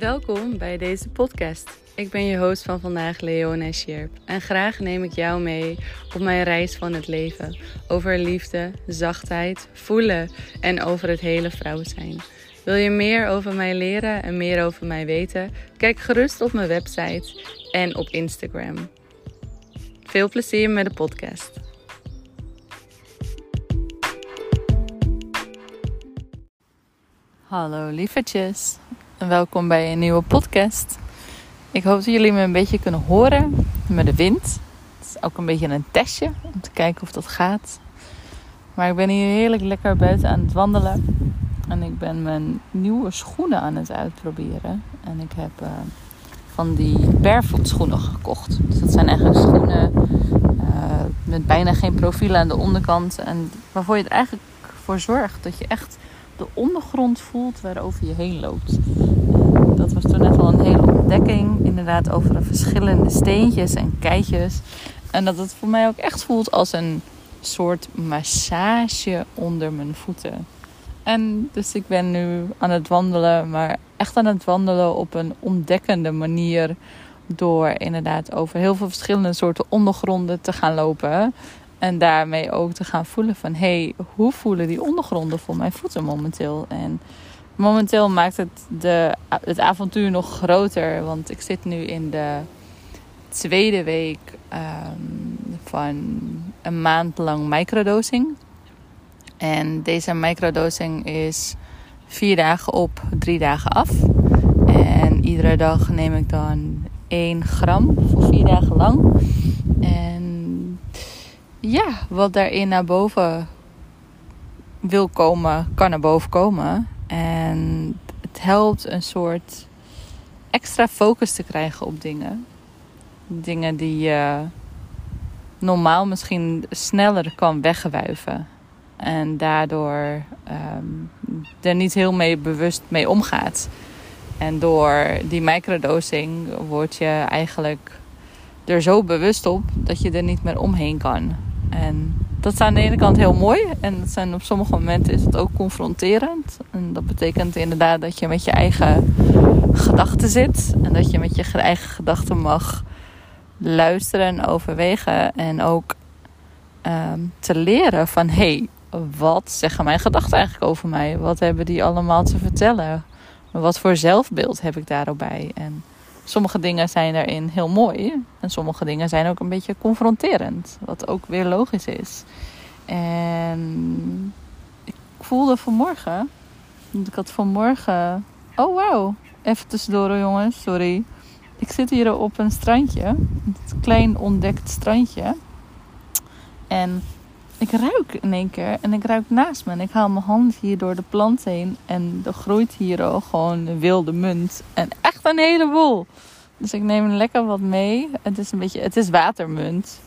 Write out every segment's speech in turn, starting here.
Welkom bij deze podcast. Ik ben je host van vandaag, Leona Sjerp. En graag neem ik jou mee op mijn reis van het leven. Over liefde, zachtheid, voelen en over het hele vrouw zijn. Wil je meer over mij leren en meer over mij weten? Kijk gerust op mijn website en op Instagram. Veel plezier met de podcast. Hallo lievertjes en welkom bij een nieuwe podcast. Ik hoop dat jullie me een beetje kunnen horen met de wind. Het is ook een beetje een testje om te kijken of dat gaat. Maar ik ben hier heerlijk lekker buiten aan het wandelen. En ik ben mijn nieuwe schoenen aan het uitproberen. En ik heb uh, van die barefoot schoenen gekocht. Dus dat zijn eigenlijk schoenen uh, met bijna geen profiel aan de onderkant. En waarvoor je er eigenlijk voor zorgt dat je echt de ondergrond voelt waarover je heen loopt. Dat was toen net wel een hele ontdekking. Inderdaad, over de verschillende steentjes en keitjes. En dat het voor mij ook echt voelt als een soort massage onder mijn voeten. En dus ik ben nu aan het wandelen, maar echt aan het wandelen op een ontdekkende manier. Door inderdaad over heel veel verschillende soorten ondergronden te gaan lopen. En daarmee ook te gaan voelen van... hé, hey, hoe voelen die ondergronden voor mijn voeten momenteel? En momenteel maakt het de, het avontuur nog groter. Want ik zit nu in de tweede week um, van een maand lang microdosing. En deze microdosing is vier dagen op, drie dagen af. En iedere dag neem ik dan 1 gram voor vier dagen lang. En ja, wat daarin naar boven wil komen, kan naar boven komen. En het helpt een soort extra focus te krijgen op dingen. Dingen die je normaal misschien sneller kan wegwuiven. En daardoor um, er niet heel mee bewust mee omgaat. En door die microdosing word je eigenlijk er zo bewust op dat je er niet meer omheen kan. En dat is aan de ene kant heel mooi. En zijn op sommige momenten is het ook confronterend. En dat betekent inderdaad dat je met je eigen gedachten zit. En dat je met je eigen gedachten mag luisteren en overwegen. En ook um, te leren van hé, hey, wat zeggen mijn gedachten eigenlijk over mij? Wat hebben die allemaal te vertellen? Wat voor zelfbeeld heb ik daarop bij? En sommige dingen zijn daarin heel mooi. En sommige dingen zijn ook een beetje confronterend. Wat ook weer logisch is. En ik voelde vanmorgen. Want ik had vanmorgen. Oh wauw. Even tussendoor jongens, sorry. Ik zit hier op een strandje. Een klein ontdekt strandje. En ik ruik in één keer en ik ruik naast me. En ik haal mijn hand hier door de plant heen. En er groeit hier al gewoon wilde munt. En echt een heleboel. Dus ik neem lekker wat mee. Het is een beetje, het is watermunt.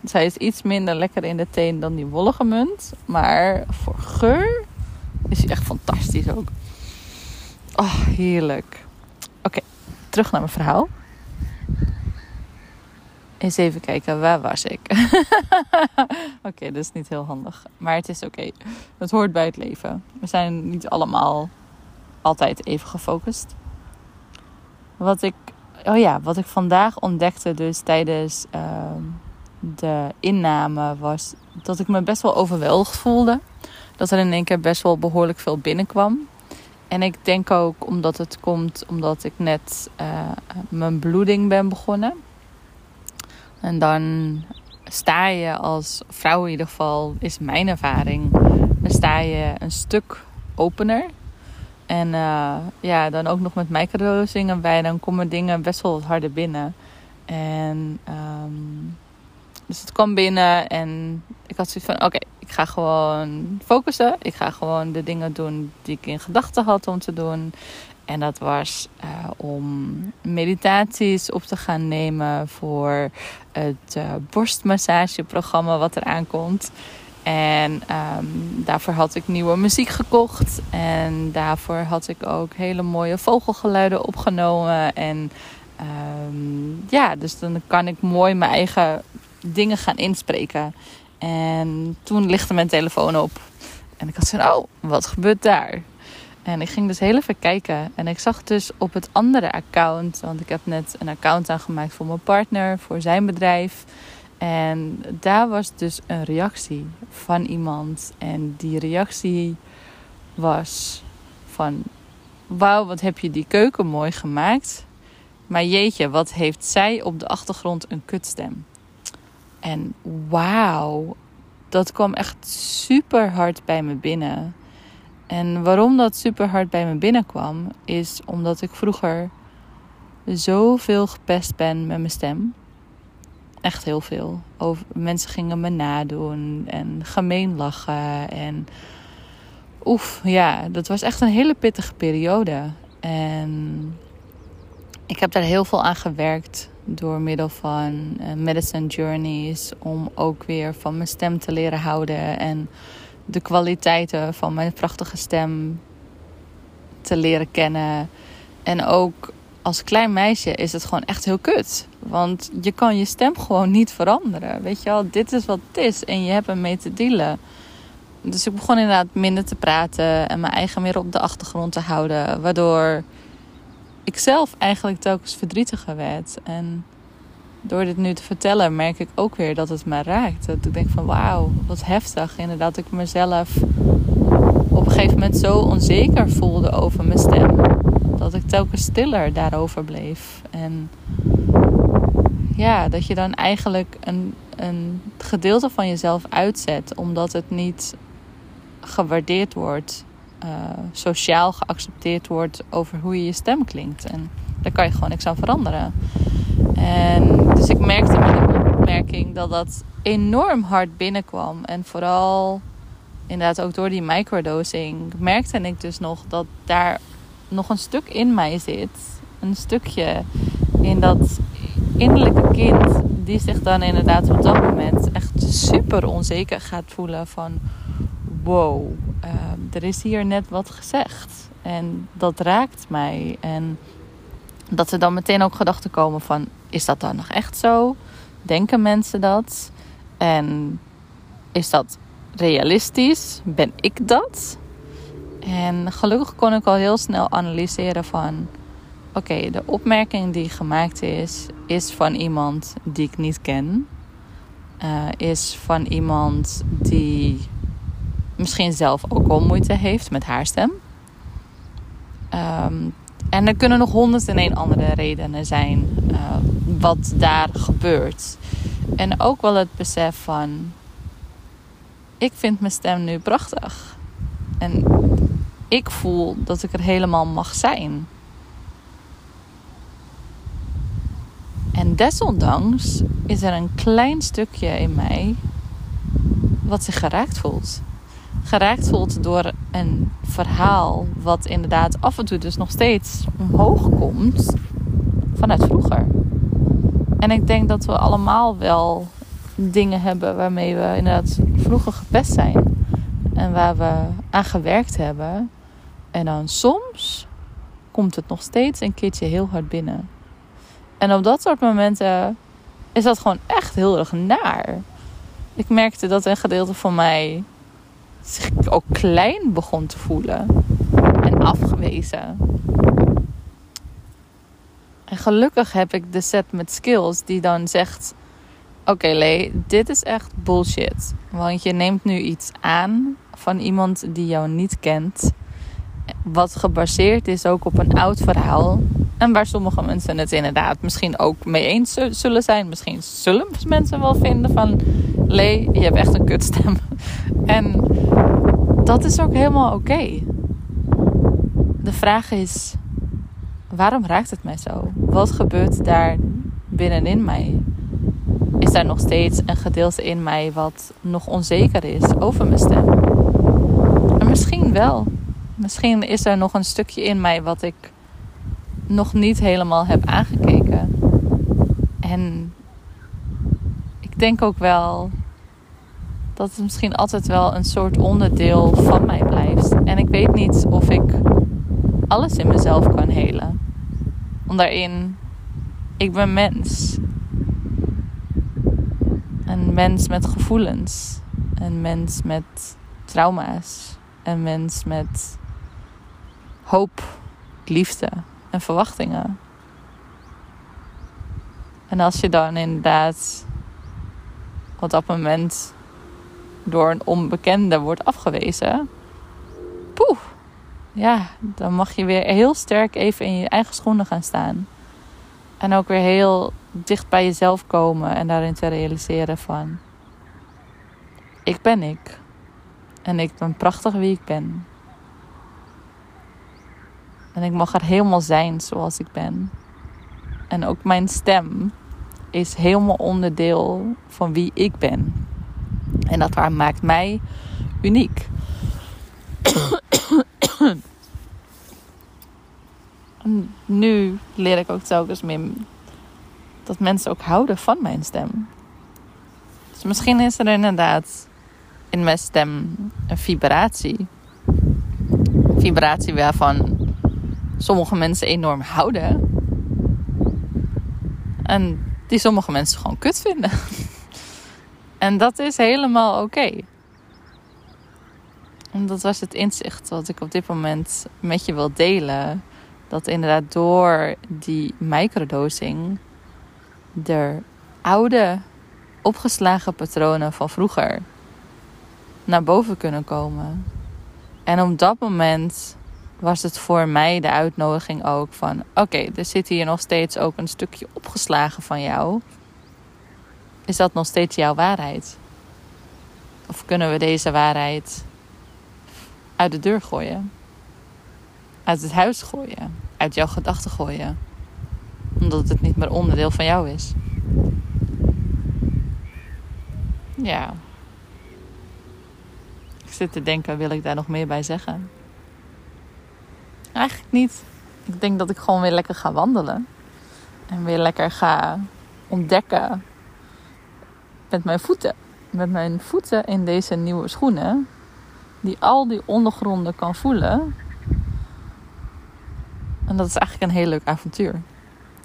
Dus hij is iets minder lekker in de teen dan die wollige munt. Maar voor geur is hij echt fantastisch ook. Oh, heerlijk. Oké, terug naar mijn verhaal. Eens even kijken, waar was ik? oké, dat is niet heel handig. Maar het is oké. Het hoort bij het leven. We zijn niet allemaal altijd even gefocust. Wat ik, oh ja, wat ik vandaag ontdekte dus tijdens uh, de inname was dat ik me best wel overweldigd voelde. Dat er in één keer best wel behoorlijk veel binnenkwam. En ik denk ook omdat het komt omdat ik net uh, mijn bloeding ben begonnen. En dan sta je als vrouw in ieder geval, is mijn ervaring, dan sta je een stuk opener. En uh, ja, dan ook nog met microdosing erbij, dan komen dingen best wel wat harder binnen. En um, dus het kwam binnen en ik had zoiets van: oké, ik ga gewoon focussen. Ik ga gewoon de dingen doen die ik in gedachten had om te doen. En dat was uh, om meditaties op te gaan nemen voor het uh, borstmassageprogramma wat er aankomt. En um, daarvoor had ik nieuwe muziek gekocht. En daarvoor had ik ook hele mooie vogelgeluiden opgenomen. En um, ja, dus dan kan ik mooi mijn eigen dingen gaan inspreken. En toen lichtte mijn telefoon op. En ik had zo, oh, wat gebeurt daar? En ik ging dus heel even kijken. En ik zag dus op het andere account, want ik heb net een account aangemaakt voor mijn partner, voor zijn bedrijf. En daar was dus een reactie van iemand. En die reactie was van: Wauw, wat heb je die keuken mooi gemaakt. Maar jeetje, wat heeft zij op de achtergrond een kutstem. En wauw, dat kwam echt super hard bij me binnen. En waarom dat super hard bij me binnenkwam, is omdat ik vroeger zoveel gepest ben met mijn stem. Echt heel veel. Over, mensen gingen me nadoen en gemeen lachen. En oef, ja, dat was echt een hele pittige periode. En ik heb daar heel veel aan gewerkt door middel van uh, medicine journeys. Om ook weer van mijn stem te leren houden. En de kwaliteiten van mijn prachtige stem te leren kennen. En ook als klein meisje is het gewoon echt heel kut. Want je kan je stem gewoon niet veranderen. Weet je wel, dit is wat het is en je hebt ermee te dealen. Dus ik begon inderdaad minder te praten en mijn eigen meer op de achtergrond te houden. Waardoor ik zelf eigenlijk telkens verdrietiger werd. En door dit nu te vertellen merk ik ook weer dat het me raakt. Dat ik denk van wauw, wat heftig. Inderdaad, ik mezelf op een gegeven moment zo onzeker voelde over mijn stem. Dat ik telkens stiller daarover bleef. En ja, dat je dan eigenlijk een, een gedeelte van jezelf uitzet. Omdat het niet gewaardeerd wordt. Uh, sociaal geaccepteerd wordt over hoe je je stem klinkt. En daar kan je gewoon niks aan veranderen. En dus ik merkte met de opmerking dat dat enorm hard binnenkwam. En vooral inderdaad ook door die microdosing merkte ik dus nog dat daar nog een stuk in mij zit. Een stukje in dat innerlijke kind die zich dan inderdaad op dat moment echt super onzeker gaat voelen van wow, uh, er is hier net wat gezegd. En dat raakt mij. En dat er dan meteen ook gedachten komen van... is dat dan nog echt zo? Denken mensen dat? En is dat realistisch? Ben ik dat? En gelukkig kon ik al heel snel analyseren van... oké, de opmerking die gemaakt is... is van iemand die ik niet ken. Uh, is van iemand die misschien zelf ook wel moeite heeft met haar stem. Um, en er kunnen nog honderd en één andere redenen zijn uh, wat daar gebeurt. En ook wel het besef van: ik vind mijn stem nu prachtig. En ik voel dat ik er helemaal mag zijn. En desondanks is er een klein stukje in mij wat zich geraakt voelt geraakt voelt door een verhaal wat inderdaad af en toe dus nog steeds omhoog komt vanuit vroeger. En ik denk dat we allemaal wel dingen hebben waarmee we inderdaad vroeger gepest zijn en waar we aan gewerkt hebben. En dan soms komt het nog steeds een keertje heel hard binnen. En op dat soort momenten is dat gewoon echt heel erg naar. Ik merkte dat een gedeelte van mij zich ook klein begon te voelen en afgewezen. En gelukkig heb ik de set met skills die dan zegt: Oké, okay, Lee, dit is echt bullshit. Want je neemt nu iets aan van iemand die jou niet kent. Wat gebaseerd is ook op een oud verhaal. En waar sommige mensen het inderdaad misschien ook mee eens zullen zijn. Misschien zullen mensen wel vinden van... Lee, je hebt echt een kutstem. En dat is ook helemaal oké. De vraag is: waarom raakt het mij zo? Wat gebeurt daar binnenin mij? Is daar nog steeds een gedeelte in mij wat nog onzeker is over mijn stem? En misschien wel. Misschien is er nog een stukje in mij wat ik nog niet helemaal heb aangekeken. En ik denk ook wel dat het misschien altijd wel een soort onderdeel van mij blijft. En ik weet niet of ik alles in mezelf kan helen. Om daarin, ik ben mens. Een mens met gevoelens. Een mens met trauma's. Een mens met hoop, liefde en verwachtingen. En als je dan inderdaad op dat moment door een onbekende wordt afgewezen, poeh, ja, dan mag je weer heel sterk even in je eigen schoenen gaan staan. En ook weer heel dicht bij jezelf komen en daarin te realiseren van, ik ben ik. En ik ben prachtig wie ik ben. En ik mag er helemaal zijn zoals ik ben. En ook mijn stem is helemaal onderdeel van wie ik ben. En dat maakt mij uniek. nu leer ik ook telkens meer dat mensen ook houden van mijn stem. Dus misschien is er inderdaad in mijn stem een vibratie. Een vibratie waarvan sommige mensen enorm houden. En die sommige mensen gewoon kut vinden. En dat is helemaal oké. En dat was het inzicht wat ik op dit moment met je wil delen. Dat inderdaad door die microdosing de oude opgeslagen patronen van vroeger naar boven kunnen komen. En op dat moment was het voor mij de uitnodiging ook van: oké, er zit hier nog steeds ook een stukje opgeslagen van jou. Is dat nog steeds jouw waarheid? Of kunnen we deze waarheid uit de deur gooien? Uit het huis gooien? Uit jouw gedachten gooien? Omdat het niet meer onderdeel van jou is. Ja. Ik zit te denken, wil ik daar nog meer bij zeggen? Eigenlijk niet. Ik denk dat ik gewoon weer lekker ga wandelen. En weer lekker ga ontdekken met mijn voeten. Met mijn voeten in deze nieuwe schoenen. Die al die ondergronden kan voelen. En dat is eigenlijk een heel leuk avontuur.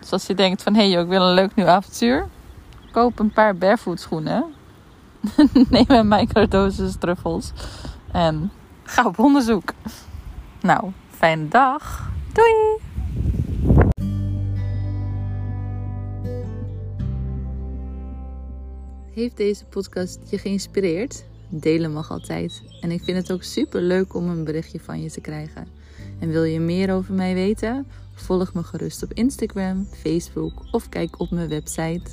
Dus als je denkt van hé, hey, ik wil een leuk nieuw avontuur. Koop een paar barefoot schoenen. Neem een microdosis truffels. En ga op onderzoek. Nou, fijne dag. Doei! Heeft deze podcast je geïnspireerd? Delen mag altijd. En ik vind het ook super leuk om een berichtje van je te krijgen. En wil je meer over mij weten? Volg me gerust op Instagram, Facebook of kijk op mijn website